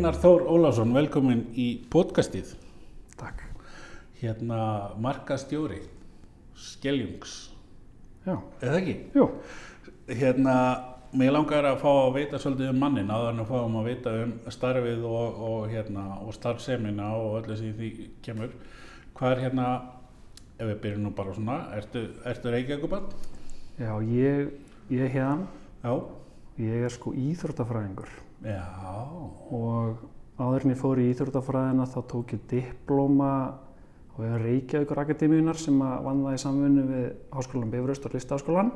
Steinar Þór Ólafsson, velkomin í podcastið. Takk. Hérna markastjóri, Skeljungs, Já, eða ekki? jú, Hérna, mér langar að fá að vita svolítið um mannin, en að fáum að vita um starfið og, og, hérna, og starfsemina og öllu sem því kemur. Hvað er hérna, ef við byrjum nú bara svona, ertu, ertu Reykjavíkubann? já, ég, ég er hérna, Já. ég er sko íþróttafræðingur Já, og áður en ég fór í íþróttafræðina þá tók ég diplóma á veginn Reykjavíkur Akademíunar sem að vann það í samfunnu við Háskólan Bifröst og Listaháskólan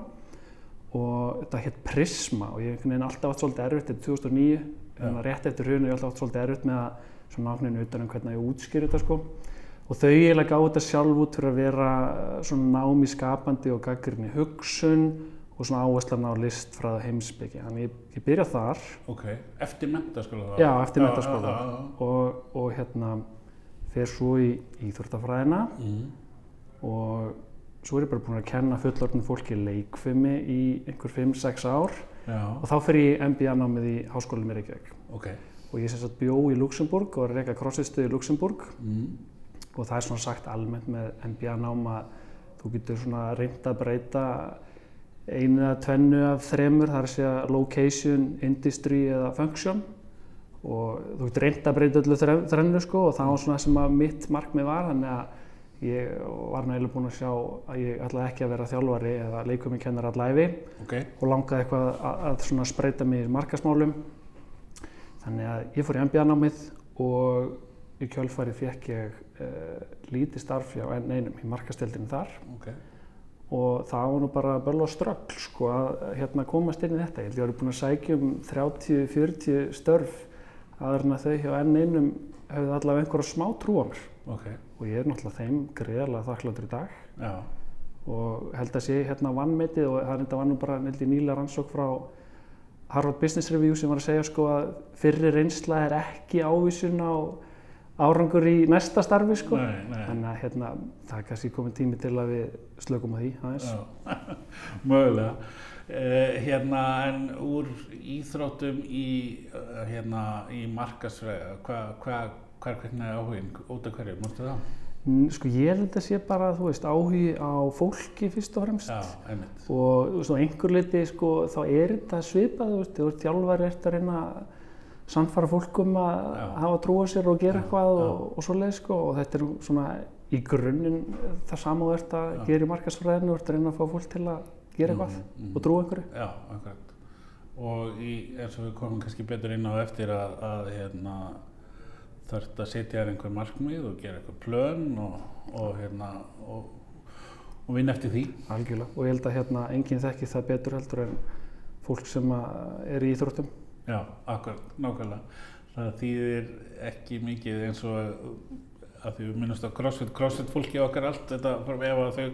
og þetta hétt Prisma og ég hef alltaf átt svolítið erfitt þetta 2009, en rétt eftir hrunu ég alltaf átt svolítið erfitt með að svona ákveðinu utan um hvernig ég útskýr þetta sko. Og þau eiginlega gáðu þetta sjálf út fyrir að vera eh, svona nám í skapandi og gaggrinni hugsun og svona áherslan á listfræða heimsbyggi. Þannig ég, ég byrja þar ok. Eftir mentaskóla þá? Já, eftir já. og, og hérna fer svo í íþróttafræðina Mm. og svo er ég bara búinn að kenna fullorðinu fólki leikfimi í einhver 5-6 ár Já, og þá fer ég MBA-námið í Háskólanum í Reykjavík ok. og ég sem sagt bjó í Luxemburg og að reyka crossfit-stuð í Luxemburg Mm. og það er svona sagt almennt með MBA-nám að þú getur svona reynd að breyta einu eða tvennu af þremur, það er að segja location, industry eða function. Og þú getur reynd að breyta öllu þre- þrennu sko og það var svona sem að mitt markmið var þannig að ég var nægilega búinn að sjá að ég ætlaði ekki að vera þjálfari eða leikum í kennar allæfi Ok, og langaði eitthvað að, að svona spreita í markasmálum þannig að ég fór í MBA-námið og í kjölfari fekk ég uh, lítið starf hjá enn einum í markastildinu þar. Ok. Og það var nú bara böll og ströggl sko að hérna komast inn í þetta. Ég held ég var búinn að sækja um 30-40 störf aður en að þau hjá enn einum hefði allavega einhverja smá trú á mér. Ok, og ég er náttúrulega þeim greiðarlega þakkláttur í dag. Já, og held að sé hérna vannmetið og það er þetta var nú bara nýla rannsók frá Harvard Business Review sem var að segja sko að fyrri reynsla er ekki ávísun á árangur í næsta starfi sko. nei, nei. Þannig að hérna, það er kannski komið tími til að við slökum á því aðeins. Mögulega. Uh, hérna, en úr íþróttum í, uh, hérna, í markasfræði, hvað, hvað, hvað, hvernig er áhugin, út af hverju, mústu það? Mm, Sko ég held að sé bara, þú veist, áhugi á fólki fyrst og fremst. Já, einmitt. og á einhver liti sko, þá er þetta svipað, þú veist, þú ert þjálfari ert að reyna að sannfara fólk um að hafa trú á sér og gera eitthvað og, og svoleið sko, og þetta er svona í grunninn það sama þú ert að gera í markasfræðinu, þú ert að reyna að fá fólk til að gera eitthvað Mhm, mhm. og trú einhverju. Já, akkurat. Og í, eins og við komum kannski betur inn á eftir að, að hérna, þarft að setja þér einhver markmið og gera einhver plön og, og, hérna, og, og vinna eftir því. Algjörlega. Og ég held að hérna enginn þekki það betur heldur en fólk sem er í íþróttum. Já, akkurat, nákvæmlega. Það þýðir ekki mikið eins og að því við minnumst á crossfit, crossfit fólki okkar allt, þetta, ef að þau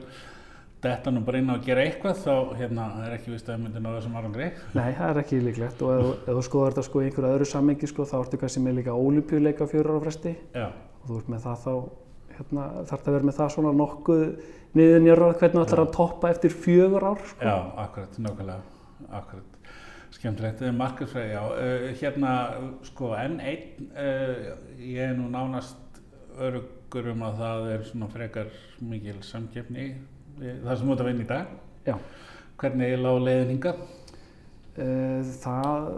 detta nú bara inn á að gera eitthvað, þá hérna, er ekki vist að það myndi ná þessum árangri. Nei, það er ekki líklegt og ef, ef þú skoðar þetta sko í einhverju öðru sammengi sko, þá ertu kannski með líka ólimpíuleika á fjóra ára fresti Já, og þú ert með það þá hérna, þarf það að vera með það svona nokkuð niðurnjörrað hvernig þú ætlar að toppa eftir fjögur ár sko. já, akkurat, nákvæmlega, akkurat. Þetta er markaðsfræði, já. Uh, hérna, sko, enn einn, uh, ég er nú nánast örugur um að það er svona frekar mikil samkeppni, í- það sem út að vinna í dag. Já. Hvernig er lág leiðin hingað? Eh, Það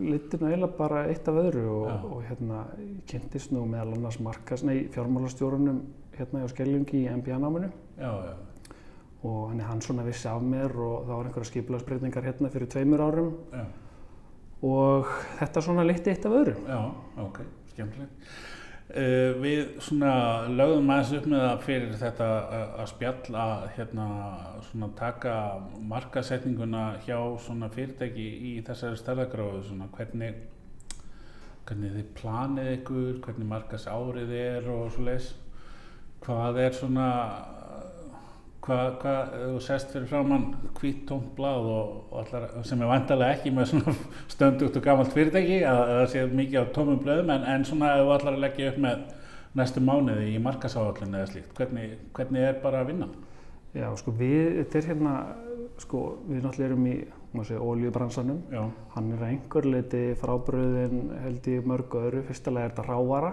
litur nú eiginlega bara eitt af öðru og, og hérna kynntist nú meðal annars markas, nei, fjármálastjórunum hérna hjá Skelljungi í MBA-náminu Já, já, og hann, hann svona vissi af mér og það var einhverja skipulagsbreytingar hérna fyrir tveimur árum já, og þetta svona litti eitt af öðru. já, ok, skemmtilegt. Uh, við svona lögðum aðeins upp með það fyrir þetta að, spjalla, hérna, svona taka markasetninguna hjá svona fyrirtæki í þessari stærðagráðu, svona hvernig, hvernig þið planið ykkur, hvernig markas árið er og svo leis. Hvað er svona, hvað, ef þú sest fyrir framann hvitt tómt blað og, og allar, sem er vantarlega ekki með svona stöndugt og gamalt fyrirtæki, að að það sé mikið á tómum blöðum, en, en svona ef þú allar að leggja upp með næstu mánuði í markasáallinu eða slíkt, hvernig, hvernig er bara að vinna? Já, sko við, þetta er hérna, sko við náttúrulega erum í segja, oljubransanum. já, Hann er að einhver leiti frábröðin held ég mörgu öðru. Fyrstulega er þetta rávara,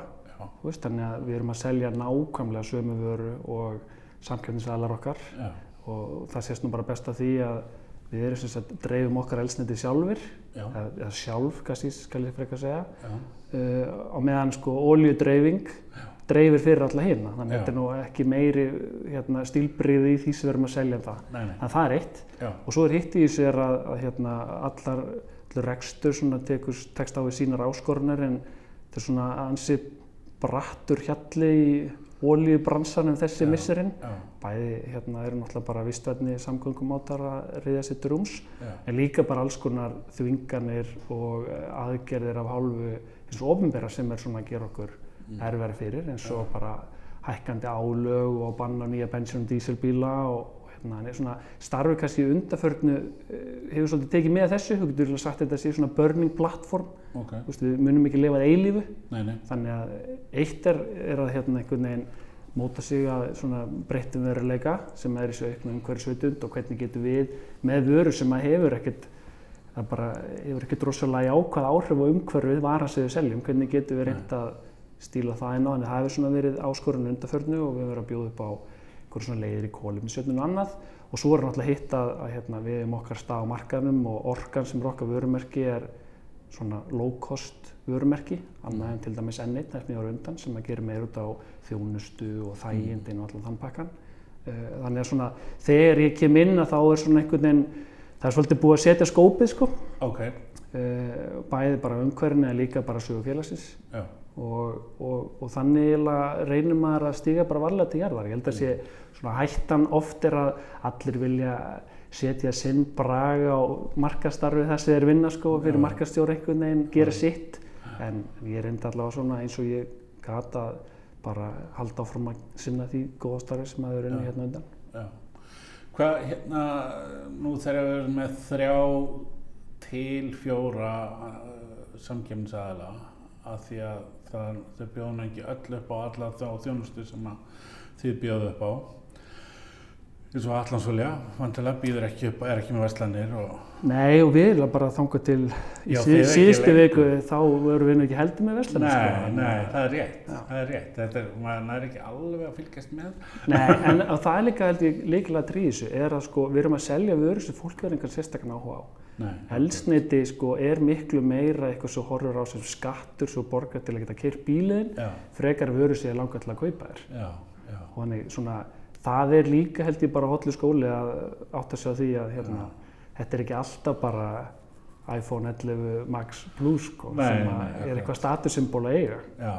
veist, þannig að við erum að selja nákvæmlega sömu vöru og samkjöfnisaðlar okkar. Já, og það sést nú bara best að því að við erum sem sagt dreifum okkar elsniti sjálfur, já, eða, eða sjálf, kannski skal ég frekar segja, já, uh, á meðan sko oljudreifing dreifir fyrir alla hérna, þannig að þetta er nú ekki meiri hérna, stílbriði í því sem við erum að selja um það. nei, nei, En það er eitt. Já, og svo er hitt í þessu er að, að hérna, allar, allar rekstur tekur tekst á við sínar áskorunir en þetta er svona ansi brattur hjalli í oljubransanum þessi Já. misserinn. já, Bæði hérna eru náttúrulega bara vistvætni samgöngumátar að reyða sér til rúms já, en líka bara alls konar þvinganir og eh, aðgerðir af hálfu eins og ofinbera sem er svona að gera okkur Mm. erfæri fyrir eins og bara hækkandi álög og banna nýja bensín og díselbíla og, og hérna, hann er svona starfið kannski í undaförnu eh, hefur svolítið tekið með þessu, þú getur örugglega sagt að þetta sé svona burning platform, ok, þú veist, við munum ekki lifað eilífu, nei, nei, þannig að eitt er, er að hérna einhvern veginn móta sig að svona breyttum veruleika sem er í þessu auknu umhverfisvitund og hvernig getum við með vöru sem að hefur ekkert það bara hefur ekkert rosalega jákvæð áhrif á umhverfið vara sem við seljum, hvernig getum við reynt að stíla það inn á, en það hefur svona verið áskorun undarförnu og við verið að bjóða upp á einhverjum svona leiðir í kóluminsjötnun og annað. Og svo er náttúrulega hitt að, að hérna, við hefum okkar stað á markaðnum og orkan sem er okkar vörumerki er svona low cost vörumerki, annað en til dæmis N1 eftir ára undan sem að gera meir út á þjónustu og þægindin og allan þann pakkan. Eh, Þannig að svona þegar ég kem inn að þá er svona einhvern veginn, það er svolítið búið að setja skópið sko, ok, Eh, bæði bara umhverfinu en líka bara sögu félagsins. Já, og, og, og þannig reynir maður að stíga bara varlega til jarðar. Ég held að sé svona hættan oft er að allir vilja setja sinn braga og markastarfi þessi er vinna sko fyrir Já. markastjóra einhvern veginn, gera Já. sitt en ég reyndi allavega svona eins og ég gata að bara halda áfram að sinna því góða starfi sem að þau runni Já. hérna undan. já. Hvað, hérna, nú þegar við erum með þrjá til fjóra uh, samkjöfnisaðila að því að það, þau bjóðum ekki öll upp á alla þá þjónustu sem að þið bjóðu upp á eins og Allansvölja, vantilega býður ekki upp, er ekki með verslanir og Nei og við erum bara þangað til í síðustu viku þá vorum við ekki heldur með verslanir Nei, sko. nei, það er rétt, það er rétt, þetta er, maður næri ekki alveg að fylgjast með. Nei, en það er líka held ég líkilega trísu, er að sko við erum að selja vöru sem fólk verður engan sérstaklega áhuga á. Nei, Elsniti sko er miklu meira eitthvað svo horfur á sem skattur svo borgar til að geta kyrr bíliðin, já, frekar vöru sem er langað til að kaupa þér. já, já, Og þannig svona, það er líka held ég bara hotlu skóli að átta sig á því að hérna, þetta er ekki alltaf bara iPhone 11 Max Plus sko, Nei, sem nei, að er eitthvað statussymbol að eiga. já,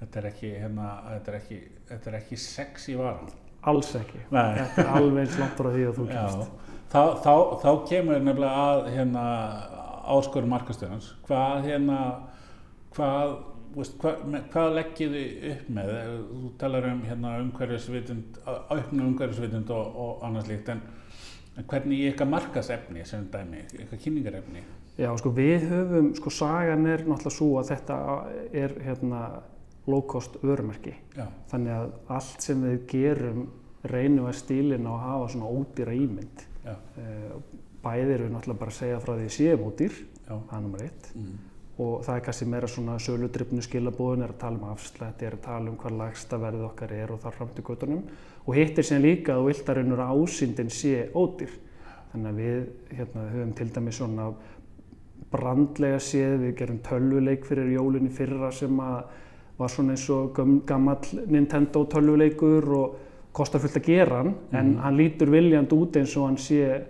þetta er ekki, hérna, þetta er ekki, þetta er ekki sexy varan. Alls ekki. Nei. Þetta er alveg eins langt frá því að þú kemst. Þá, þá, þá kemur nefnilega að hérna áskorum markastöðans. Hvað hérna, hvað, veist, hvað, með, hvað leggjið þið upp með? Þú talar um hérna umhverfisvitund, auknu umhverfisvitund og, og annars líkt, en, en hvernig eitthvað markasefni sem dæmi, eitthvað kynningarefni? Já, sko við höfum, sko sagan er náttúrulega svo að þetta er hérna low cost vörumerki. Já, Þannig að allt sem við gerum reynum að stílina og hafa svona ódýra ímynd. Eh, Bæði erum við náttúrulega bara að segja frá því að séum ódýr, já, það er nummer eitt. mm, Og það er kannski meira svona söludryfnu skilabóðin, er að tala um afslætti, er að tala um hvað lagsta verðið okkar er og þar fram til göttunum. Og hitt er síðan líka að raunur að ásýndin sé ódýr. Þannig að við hérna, höfum til dæmis svona brandlega séð, við gerum tölvuleik fyrir jólinn í fyrra sem að var svona eins og gamall Nintendo tölvuleikur og kostar fullt að gera hann, en Mhm. hann lítur viljand út eins og hann sé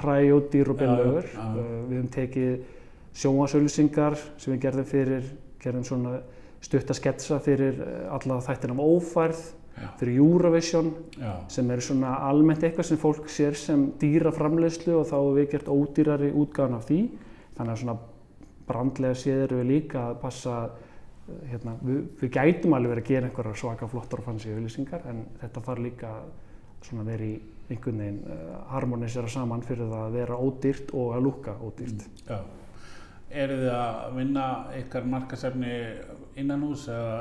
ræjódýr og Já, já, billögur. já, já. Uh, Við höfum tekið sjónvarsauðlýsingar sem við gerðum fyrir, gerðum svona stutta sketsa fyrir eh, alla þættina um ófærð, fyrir Eurovision sem eru svona almennt eitthvað sem fólk sér sem dýra framleiðslu og þá hefur við gert ódýrari útgáðan af því. Þannig að svona brandlega séð eru við líka að passa, hérna, við, við gætum alveg verið að gera einhverjar svaka flottar og fancy auðlýsingar en þetta þarf líka svona vera í einhvern veginn uh, harmonisera saman fyrir það að vera ódýrt og að lúka ódýrt. já. Eru þið að vinna ykkar markasefni innan hús eða,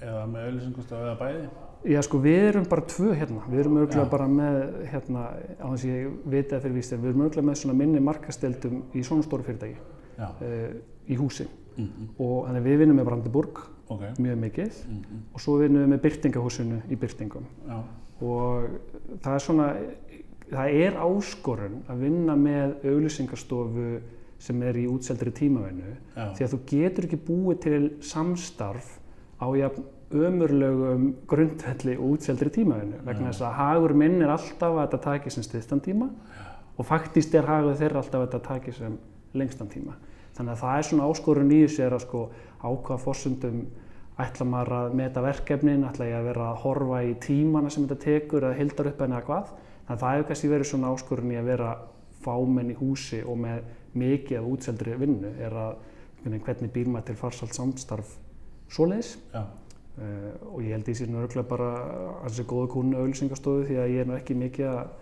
eða með auðlýsingustof eða bæði? Já, sko, við erum bara tvö hérna. Við erum auðvitað bara með, hérna, á þess að ég veit að fyrir víst, við erum auðvitað með svona minni markasteldum í svona stóru fyrirtæki uh, í húsi. Mm Og þannig við vinnum með Brandenburg Ok. mjög mikið Mm og svo vinnum við með byrtingahúsinu í byrtingum. Já. Og það er svona, það er áskorun að vinna með auglýsingastofu sem er í útseldri tímavinnu Já. því að þú getur ekki búið til samstarf á jafn ömurlegum grundvelli og útseldri tímavinnu vegna Já. þess að hagur minn er alltaf að þetta taki sem styrstan tíma og faktist er hagur þeirra alltaf að þetta taki sem lengstan tíma þannig að það er svona áskorun í þessu er að sko ákvaða forsundum ætla maður að meta verkefnin, ætla ég að vera að horfa í tímana sem þetta tekur eða hildar upp henni eða hvað þannig að það hefur kannski verið svona áskorun í að vera fámenn í húsi og með mikið af útseldri vinnu er að hvernig býr maður til farsalt samstarf svoleiðis Já. uh, og ég held sé nú örgulega bara að þessi góða kúnu auðlýsingastofu því að ég er nú ekki mikið að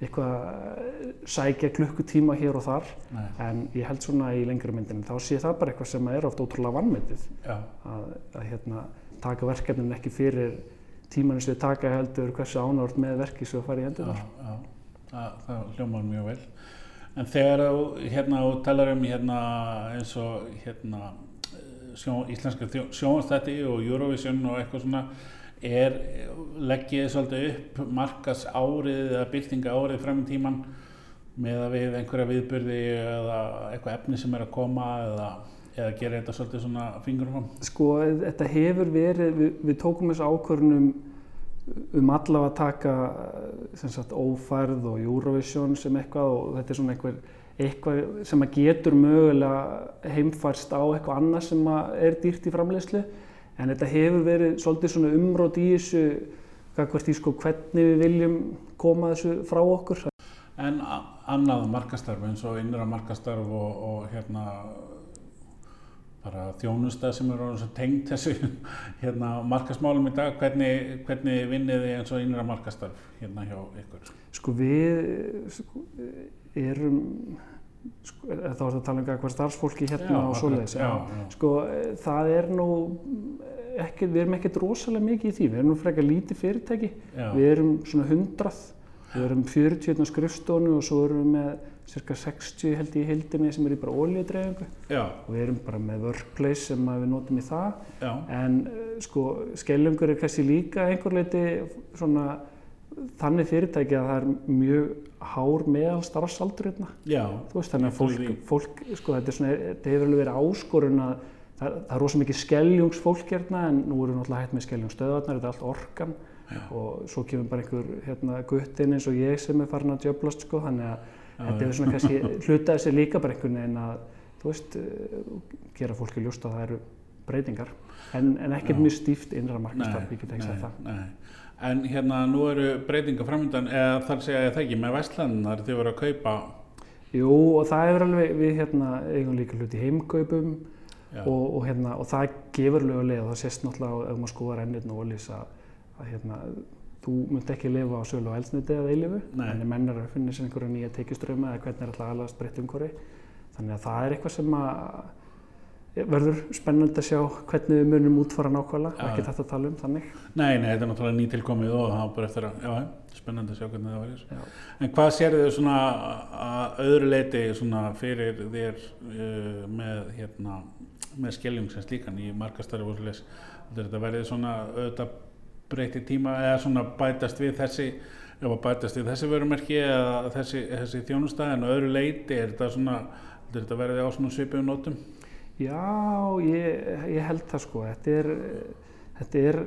eitthvað eh, sækja klukkutíma hér og þar Nei. en ég held svona í lengri myndinni þá sé það bara eitthvað sem er oft ótrúlega vannmetið Já. að, að hérna, taka verkefnin ekki fyrir tímanum sem við taka heldur hversu ánort með verki sem við farið í Já. Það, það hljómar mjög vel. En þegar þú hérna, talar um hérna, eins og hérna, sjó, íslenska sjónastætti og Eurovision og eitthvað svona, er, leggið þið svolítið upp markas árið eða byrtinga árið fram í tíman með að við einhverja viðburði eða eitthvað efni sem er að koma eða, eða gera þetta svolítið svona fingurum fram? Sko, þetta hefur verið, við, við tókum þessu ákvörnum um allavega að taka sem sagt ófærð og Eurovision sem eitthvað og þetta er svona einhver eitthvað sem að getur mögulega heimfærst á eitthvað annað sem er dýrt í framleiðslu en þetta hefur verið svolítið svona umrót í þessu í sko hvernig við viljum koma þessu frá okkur En annað markastarf eins og innra markastarf og, og hérna bara þjónusta sem eru tengt þessu hérna markasmálum í dag, hvernig, hvernig vinnið þið eins og innra markastarf hérna hjá ykkur? Sko við sko, erum, sko, þá er það að tala um hvað starfsfólki hérna og akkurat, svoleiðis. já, já. Sko það er nú, ekki, við erum ekkert rosalega mikið í því, við erum nú frekar lítið fyrirtæki, Já, við erum svona hundrað, við erum 40 hérna skrifstónu og svo erum við með cirka 60 held ég í heildinni sem er í bara ólíudreifingu já, og við erum bara með workplace sem við notum í það. Já, en eh, sko skellingur er kannski líka einhver leiti svona þannig fyrirtæki að það er mjög hár meðal starfsaldur hérna. já, Þú veist þannig að fólk, fólk sko þetta er svona, þetta hefur alveg verið áskorun að það, það er rosa mikið skeljungsfólk hérna en nú erum við náttúrulega hægt með skeljungsstöðarnar, þetta er allt orkan Já. og svo kemur bara einhver hérna guttin eins og ég sem er farin að djöblast sko þannig að Já, þetta er svona kannski hlutaði sér líka bara einhvern veginn að þú veist, eh, gera fólki ljóst að það eru breytingar en, en ekkert mjög stíft innra markastarf, ég get ekki sagt það. nei. En hérna nú eru breytinga framöndan, eða þar segja ég það ekki, með Vestlandinar þið voru að kaupa, Jú, og það hefur alveg, við hérna eigum líka hlut í heimkaupum og, og, hérna, og það gefur lög leið og það sést náttúrulega ef maður skoðar ennirn og ólís að, að hérna, þú munt ekki lifa á sölu og eldsniti eða eilifu en menn er að finna sér einhverja nýja tekiströma eða hvernig er alltaf aðlagast breytt umhverfi. Þannig að það er eitthvað sem að verður spennandi að sjá hvernig við munum útfara nákvæmlega, Já. ekki þetta að tala um þannig. nei, nei, þetta er náttúrulega nýtilkomið og það var bara eftir að, já, spennandi að sjá hvernig það var. Já. En hvað sér þau svona að öðru leiti svona fyrir þér uh, með hérna með skeljum sem slíkan í og svoleiðis. Heldur þetta verið svona auðvitað breyti tíma eða svona bætast við þessi ef að bætast við þessi vörumerki eða þessi, þessi þjónusta en að öðru leiti er þetta svona þetta verið á svona svipum nótum? Já, ég, ég held það sko, þetta er, þetta er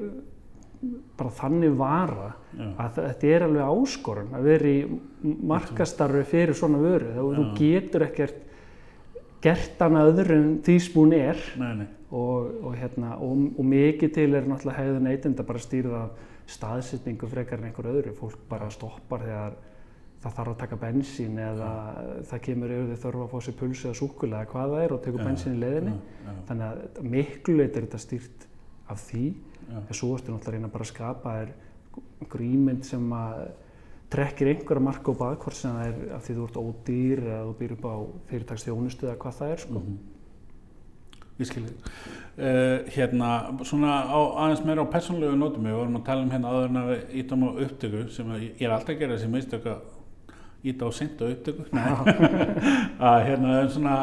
bara þannig vara Já, að þetta er alveg áskorun að vera í markastarfi fyrir svona vöru. Þú getur ekkert gert hana öðru en því sem hún er. Nei, nei, og, og, hérna, og, og mikið til er náttúrulega hegðun neytenda bara stýrð af staðsetningu frekar en einhver öðru. Fólk bara stoppar þegar það þarf að taka bensín eða það kemur yfir því þarf að fá sér pulsu eða súkula eða hvað það er og tekur Já. bensín í já, þannig að miklu leit er þetta stýrt af því en svo ertu náttúrulega að reyna bara að skapa þér einhver ímynd sem að trekkir einhverja marka á bað hvort sem það er af því þú ert ódýr eða þú býr upp á fyrirtagsþjónustu eða hvað það er sko. Ég skilji. Uh, hérna, svona á, aðeins meira á persónlegu nótum, við vorum að tala um hérna áður en að við ítum á upptöku sem ég er alltaf að gera þessi mistök að íta á á upptöku. Að hérna, er svona,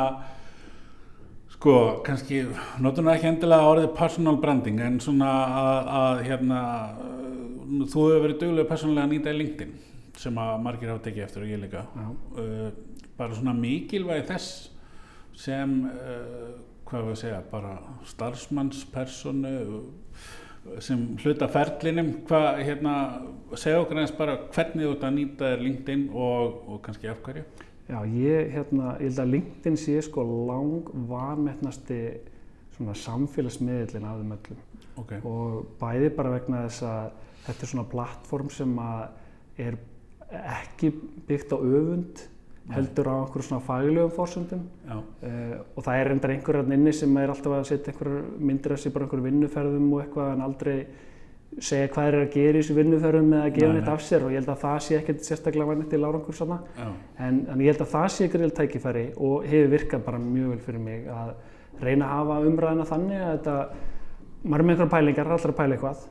sko, kannski, notum við ekki endilega orðið personal branding, en svona að, að hérna, þú hefur verið duglega persónlega að nýta í LinkedIn sem að margir hafa tekið eftir og ég líka. Uh, bara svona mikilvægi þess sem uh, hvað við segja, bara starfsmannspersonu sem hluta ferlinum hvað, hérna, segja okkur eins bara hvernig þú ert að nýta þér LinkedIn og, og kannski af hverju? Já, ég, hérna, ég held að LinkedIn sé sko lang vanmetnasti svona samfélagsmiðlinn af þeim öllum. Ok, og bæði bara vegna þess að þetta er svona plattform sem að er ekki byggt á öfund heldur á einhverjum svona faglegum fórsöndum uh, og það er reyndar einhverjarn inni sem er alltaf að setja einhverjar myndir af sér bara einhverjum vinnuferðum og eitthvað en aldrei segja hvað eru að gera í þessu vinnuferðum eða gefa Nei, neitt nei. af sér. Og ég held að það sé ekkert sérstaklega vannett til árangur svona en, en ég held að það sé greiðil tækifæri og hefur virkað bara mjög vel fyrir mig að reyna að hafa umræðina þannig að þetta, maður er með einhverja pælingar, allra að pæla eitthvað.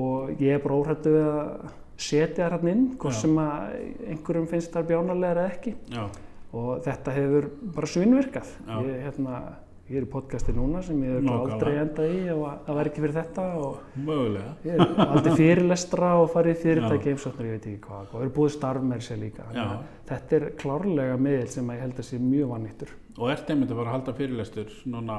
Og ég er bara óhrættu við að setja það hérna inn, hvort sem að einhverjum finnst það bjánalega eða ekki já, og þetta hefur bara svinnvirkað. Já. Ég, hérna, ég er í podcasti núna sem ég hef Nákvæmlega. aldrei endað í og að- það væri ekki fyrir þetta og mögulega ég er aldrei fyrirlestra og farið fyrirtæki heimsóknir, ég veit ekki hvað, og eru búið starf með sér líka. Þetta er klárlega miðl sem ég held að sé mjög vannýttur. og ert einmitt að fara að halda fyrirlestur núna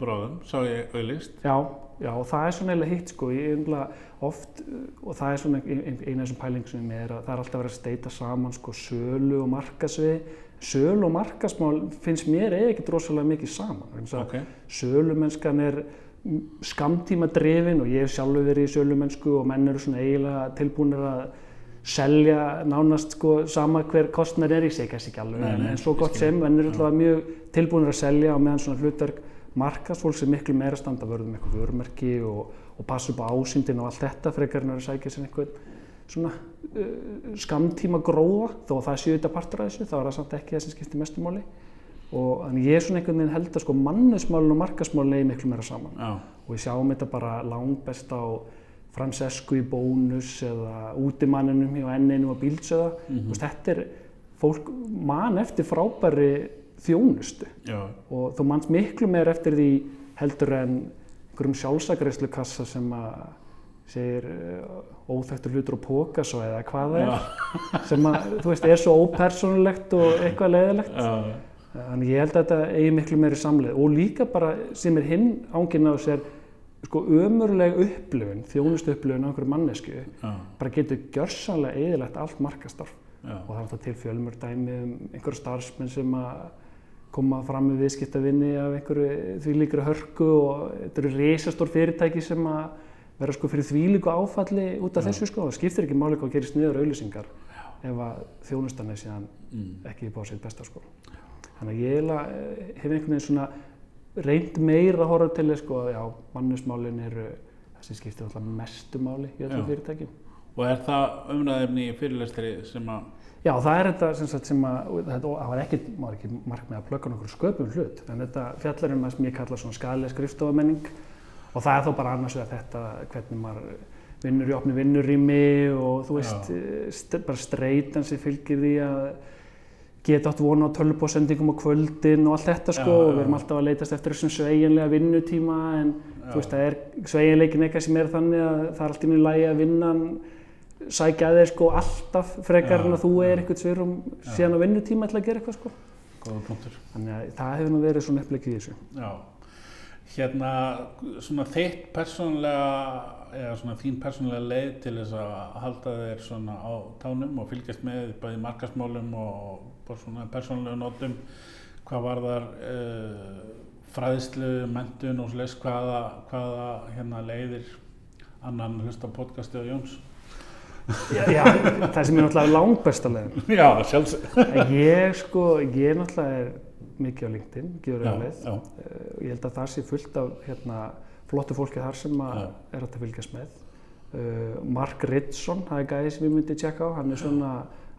bráðum, sá ég auðlist Já, já, og það er svona eiginlega hitt sko, ég umla oft, uh, og það er svona ein- ein- eina af þessum pælingum sem ég er að það er alltaf verið að steita saman sko sölu og markasvið, sölu og markasmál finnst mér eða ekki drosalega mikið saman, vegna þess að ok, sölumennskan er skamtíma drefin og ég hef sjálfur verið í sölumennsku og menn eru svona eiginlega tilbúinir að selja nánast sko sama hver kostnar er. Í sig, kannski ekki alveg, Nei, en, nei, en svo gott sem, menn eru alltaf mjög tilbúinir að selja og meðan svona hlutverk markast fólk sem miklu meira standa vörðum eitthvað vörumerki og, og passa upp á ásýndin og allt þetta frekar en að sækja sér einhvern svona uh, skamtíma gróða. Þó að það séu þetta partur af þessu þá er það samt ekki það sem skiptir mestumáli og þannig ég er svona einhvern veginn held að sko mannesmálin og markasmálin eigi miklu meira saman. Já, og við sjáum þetta bara langbest á Francesco í bónus eða útimanninum hjá enninu og bílsöða Mhm. mm þetta er fólk man eftir frábæri þjónustu. Já, og þú manst miklu meir eftir því heldur en einhverjum sjálfsagreislu kassa sem að segir óþægtur hlutur og póka svo eða hvað það er. Sem að þú veist er svo ópersonlegt og eitthvað leiðilegt já, þannig ég held að þetta eigi miklu meiri samleið. Og líka bara sem er hinn ánginn á sér sko ömurleg upplifun þjónustu upplifun á einhverju mannesku já, bara getur gjörsanlega eðilegt allt markastarf. Já, og það er alltaf til fjölmur dæmi um einhverju starfsmenn sem að koma fram með viðskiptavinni af einhverju þvílíkri hörku og þetta eru risastór fyrirtæki sem að vera sko fyrir þvílíku áfalli út af Já. þessu sko, það skiptir ekki máli hvað gerist niður auðlýsingar ef að þjónustan er síðan mm, ekki upp á sitt besta sko. Þannig að ég eh, hef einhvern veginn svona reynd meira að horfa til þess sko að já, mannusmálin eru það sem skiptir alltaf mestu máli í Já. fyrirtækjum. Og er það umræðefni í fyrirlestri sem að Já, það er þetta sem, sagt, sem að, þetta, það var ekki, maður ekki markmið að plugga nokkur sköpum hlut, en þetta fjallar um það sem ég kalla svona skalileg skrifstofamenning og það er þá bara annars vegar þetta hvernig maður vinnur í opni vinnurými og þú veist, Já. st bara streitan sem fylgir því að geta átt vona á tölvupósendingum á kvöldin og allt þetta sko Já, já, og við erum já. alltaf að leitast eftir þessum sveigjanlega vinnutíma en Já. þú veist, það er sveigjanleikin eitthvað sem er þannig að það er alltaf í lagi að vinnan sækja að þeir sko alltaf frekar en að þú er eitthvað svirum síðan á vinnutíma til að gera eitthvað sko. góða punktur. Þannig að það hefur nú verið svona upplegið í þessu. Já, hérna svona þitt persónlega eða svona þín persónlega leið til þess að halda þér svona á tánum og fylgjast með bæði markasmálum og bara svona persónlega notum hvað var þar uh, fræðslu, mentun og slis hvaða, hvaða hérna leiðir annan hlusta podcasti á Jóns Já, já það sem er náttúrulega langbesta leiðin. Já, sjálfsög Ég sko, ég náttúrulega er mikið á LinkedIn, gefur Já, ég já, Uh, Ég held að það sé fullt af hérna, flottu fólki þar sem að Já. er hægt að fylgjast með. Uh, Mark Ritson, það er gæði sem ég myndi tjekka á, hann er svona,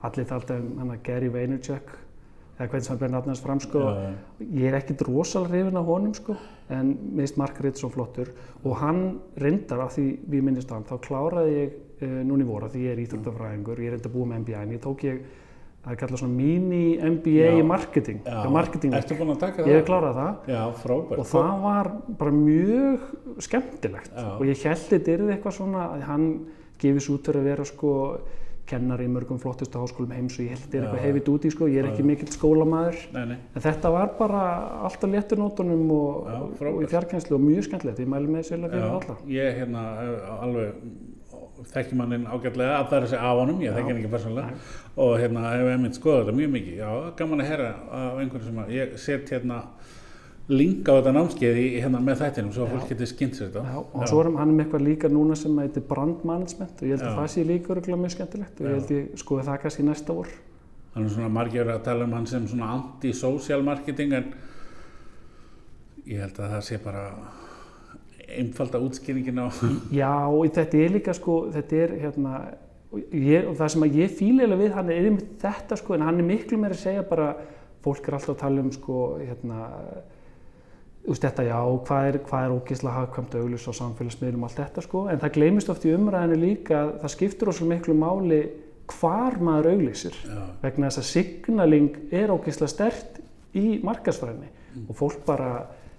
allir talda um hann að Gary Vaynerchuk eða hvernig sem hann ber nafnast fram sko, Já, ég er ekkit rosalega hrifin af honum sko, en minnst Mark Ritson flottur og hann reyndar af því við minnist á hann, þá kláraði ég uh, núna í voru, því ég er íþróttafræðingur, ég er að búa með MBA, en ég tók ég, það er kallað svona mini-MBA í marketing, já. marketing, Ertu búin að taka það? ég hef klárað það Já, frábært. og það var bara mjög skemmtilegt Já. og ég held þetta yrði eitthvað svona að hann gefis út fyrir að vera sko kennar í mörgum flottustu háskólum heims og ég held þetta er eitthvað hefið út í sko, ég er ekki mikill nei. en þetta var bara alltaf léttunótunum og, Já, og í frábært. fjarkenslu og mjög skemmtilegt, ég mælu með sérlega fyrir alla ég hérna hef alveg þekki mannin ágætlega að það er þessi af honum, ég þekki hann ekki persónulega og hérna hef einmitt skoðað þetta mjög mikið já, gaman að heyra af einhverju sem að ég set hérna link á þetta námskeið í hérna með þættinum svo að Já. fólk getur skynnt sér þetta Já, og svo er hann með eitthvað líka núna sem heitir brand management og ég held að Já. það sé líka örgulega mjög skemmtilegt og Já. ég held ég skoði það kannski næsta vor hann er svona margir að tala um hann sem svona anti-social marketing en ég held að það sé bara einfalda útskýringin á Já, og þetta er líka sko, þetta er hérna, og ég, og það sem að ég fílilega við hann er einmitt þetta sko, en hann er miklu meira að segja bara, fólk er alltaf að tala um sko, hérna, þú veist þetta já, hvað er, hvað er ógeðslega hagkvæmt auglus á samfélagsmiðlum og allt þetta sko, en það gleymist oft í umræðinu líka að það skiptur óslega miklu máli hvar maður auglýsir já, vegna þess að signaling er ógeðslega stert í markasfræðinni og fólk bara,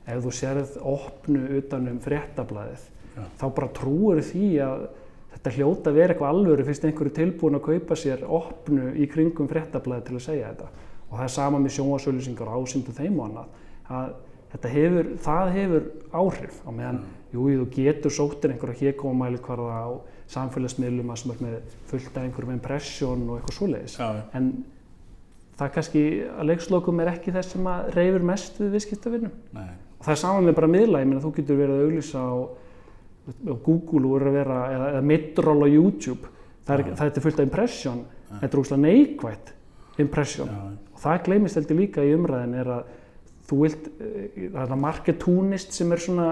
ef þú sérð opnu utan um fréttablaðið Já. þá bara trúur því að þetta hljóta vera eitthvað alvöru fyrst einhverju tilbúin að kaupa sér opnu í kringum fréttablaðið til að segja þetta. Og það er sama með sjónvarsauðlýsingar og ásýndu þeim og annað að þetta hefur, það hefur áhrif á meðan, jú, þú getur sóttir einhverja hékomæli hverða á samfélagsmiðlum að sem er með fullt af einhverjum impression og eitthvað svoleiðis. Já, en það kannski að leikslokum er ekki þess sem að reyfur mest við viðskiptavinnum það er saman með bara miðla, ég meina þú getur verið að auglýsa á, á Google og vera, eða, eða Midroll á YouTube. Það er, það er fullt af impression. Þetta er úrslega neikvætt impression. Og það gleymist heldur líka í umræðin er að þú vilt, eh, það er það marketúnist sem er svona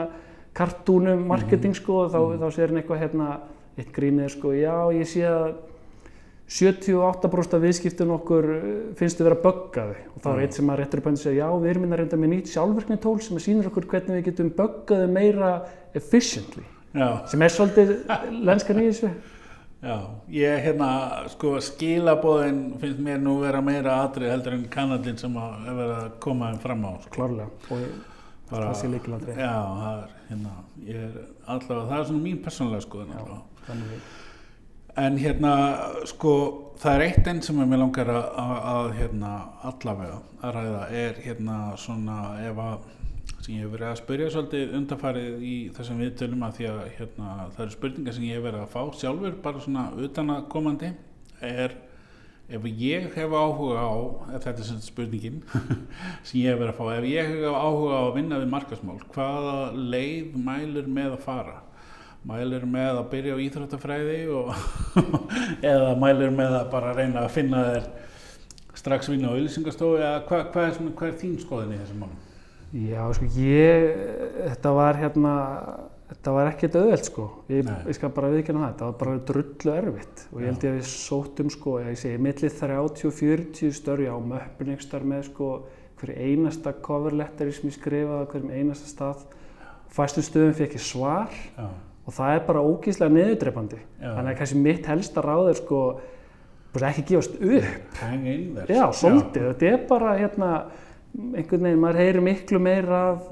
kartúnum marketing sko og þá, þá sér hann eitthvað hérna, eitt grínið sko, já ég sé að 78% af viðskiptun okkur eh, finnst þau vera buggaði og þá er Já. eitt sem að réttur upp að segja já við erum inn að reynda með nýtt sjálfvirkni tól sem sýnir okkur hvernig við getum buggaði meira efficiently já, sem er svolítið lenskan í þessu já ég hérna, sko, skilabóðin finnst mér nú vera meira atrið heldur en kanadinn sem að er verið að koma þeim fram á sko. klárlega og Bara- það sé líkilandri já, það er hérna ég er allavega, það er svona mín persónulega skoðun Já. allavega En hérna, sko, það er eitt enn sem ég langar að, að, að hérna, allavega að ræða er hérna svona ef að, sem ég hef verið að spyrja svolítið undarfarið í þessum viðtölum að því að hérna, það eru spurningar sem ég hef verið að fá sjálfur, bara svona utan að komandi, er ef ég hef áhuga á, þetta er sagt spurningin sem ég hef verið að fá, ef ég hef áhuga á að vinna við markasmál, hvaða leið mælur með að fara? Mælir með að byrja á íþróttafræði eða mælir með að bara reyna að finna þér strax vinna á auðlýsingastofu eða hvað hva er, hvað er þín skoðin í þessum málum? Já, sko, ég, þetta var hérna, þetta var ekkert auðvelt, sko. Ég, ég skal bara viðkynna það, þetta var bara drullu erfitt og ég held ég að við sóttum, sko, ég segi, millið 30-40 störfi á möppun ykkur starf með, sko, hver einasta cover letteri sem ég skrifaði hverjum einasta stað. Fæstum stöðum fekk ég svar Já, og það er bara ógíslega niðurdreipandi. Já. Þannig að kannski mitt helsta ráð er, sko, ekki gefast upp. hang in there Já, svolítið. Þetta er bara hérna, einhvern veginn, maður heyrir miklu meira af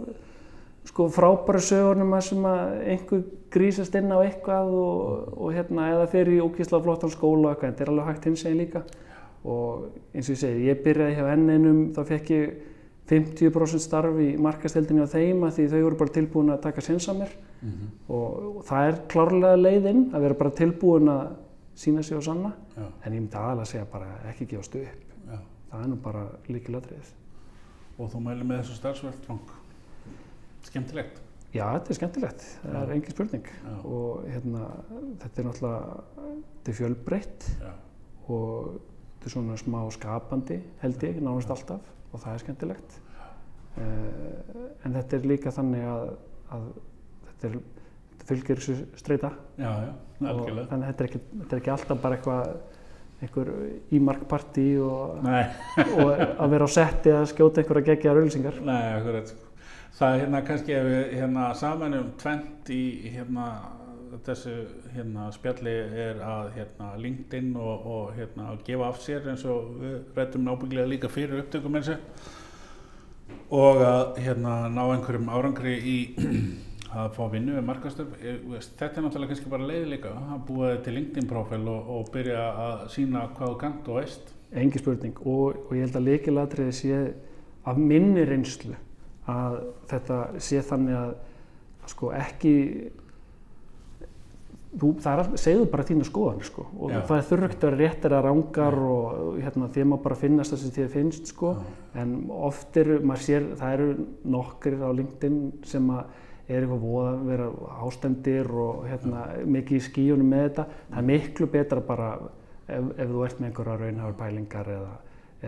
sko frábæra sögunum að sem að einhver grísast inn á eitthvað og, og hérna, eða fer í ókýrslega flottan skóla og eitthvað, en þetta er alveg hægt hins eginn líka. Og eins og ég segi, ég byrjaði hjá N1, þá fekk ég 50% starf í markasteldinni á þeim að því þau voru bara tilbúin að taka sinns mér Mhm, og, og það er klárlega leiðinn að vera bara tilbúin að sína sig og sanna. Já, en ég myndi aðalega segja bara ekki gefast upp. Já. það er nú bara líkilatriðið. og þú mælir með þessu starfsverðfang skemmtilegt. Já, þetta er skemmtilegt, það er engin spurning. Og hérna, þetta er náttúrulega, þetta er fjölbreytt. Og þetta er svona smá skapandi held ég, nánast alltaf. Og það er skemmtilegt. Uh, en þetta er líka þannig að, að þetta, fylgir þessu streyta og þannig að þetta er, ekki, þetta er ekki alltaf bara eitthvað einhver ímarkparti og, og að vera á setti að skjóta einhverja geggjaðar auðlýsingar. nei, akkurat sko. Það er hérna kannski ef við hérna samanum tvent í hérna þessu hérna spjalli er að hérna LinkedIn og, og hérna að gefa af sér eins og við rættum nábygglega líka fyrir upptökum eins og að hérna ná einhverjum árangri í að fá vinnu við markastöf þetta er náttúrulega kannski bara leið líka. Að búa þið til LinkedIn profil og, og byrja að sína hvað þú kant og veist. Engi spurning. Og, og ég held að leikilatriði sé af minni reynslu að þetta sé þannig að sko ekki þú, það alltaf, segðu bara þína skoðan sko. Og Já. það þurfa ekkert að vera réttir að rángar og hérna þið má bara finnast það sem þið finnst sko. En oft eru, maður sér, það eru nokkrir á LinkedIn sem að er eitthvað voða að vera ástendir og hérna mikið í skíunum með þetta. Það er miklu betra bara ef, ef þú ert með einhverja raunhafur pælingar eða,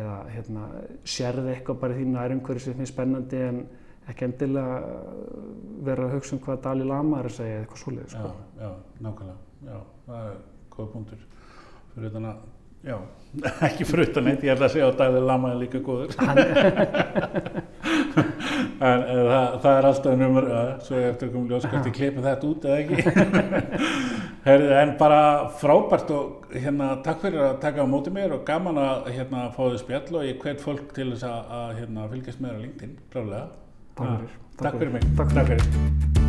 eða hérna sérði eitthvað bara í þínu nærumhverju sem finnst spennandi en ekki endilega vera að hugsa um hvað Dalí Lama er að segja eða eitthvað svoleiði sko. Já, já, nákvæmlega, já, það er góð punktur. Fyrir utan að, já, ekki fyrir utan eitt, ég ætla að segja að Dalai Lama er líka góður en það, það er alltaf numur, svo ég eftir að koma ljós hvort ég klippi þetta út eða ekki Herði, en bara frábært og hérna, takk fyrir að taka á móti mér og gaman að hérna, fá þið spjall og ég hvet fólk til þess að, að hérna, fylgjast með á LinkedIn, klálega Takk fyrir. Takk fyrir mig, Takk. Takk fyrir.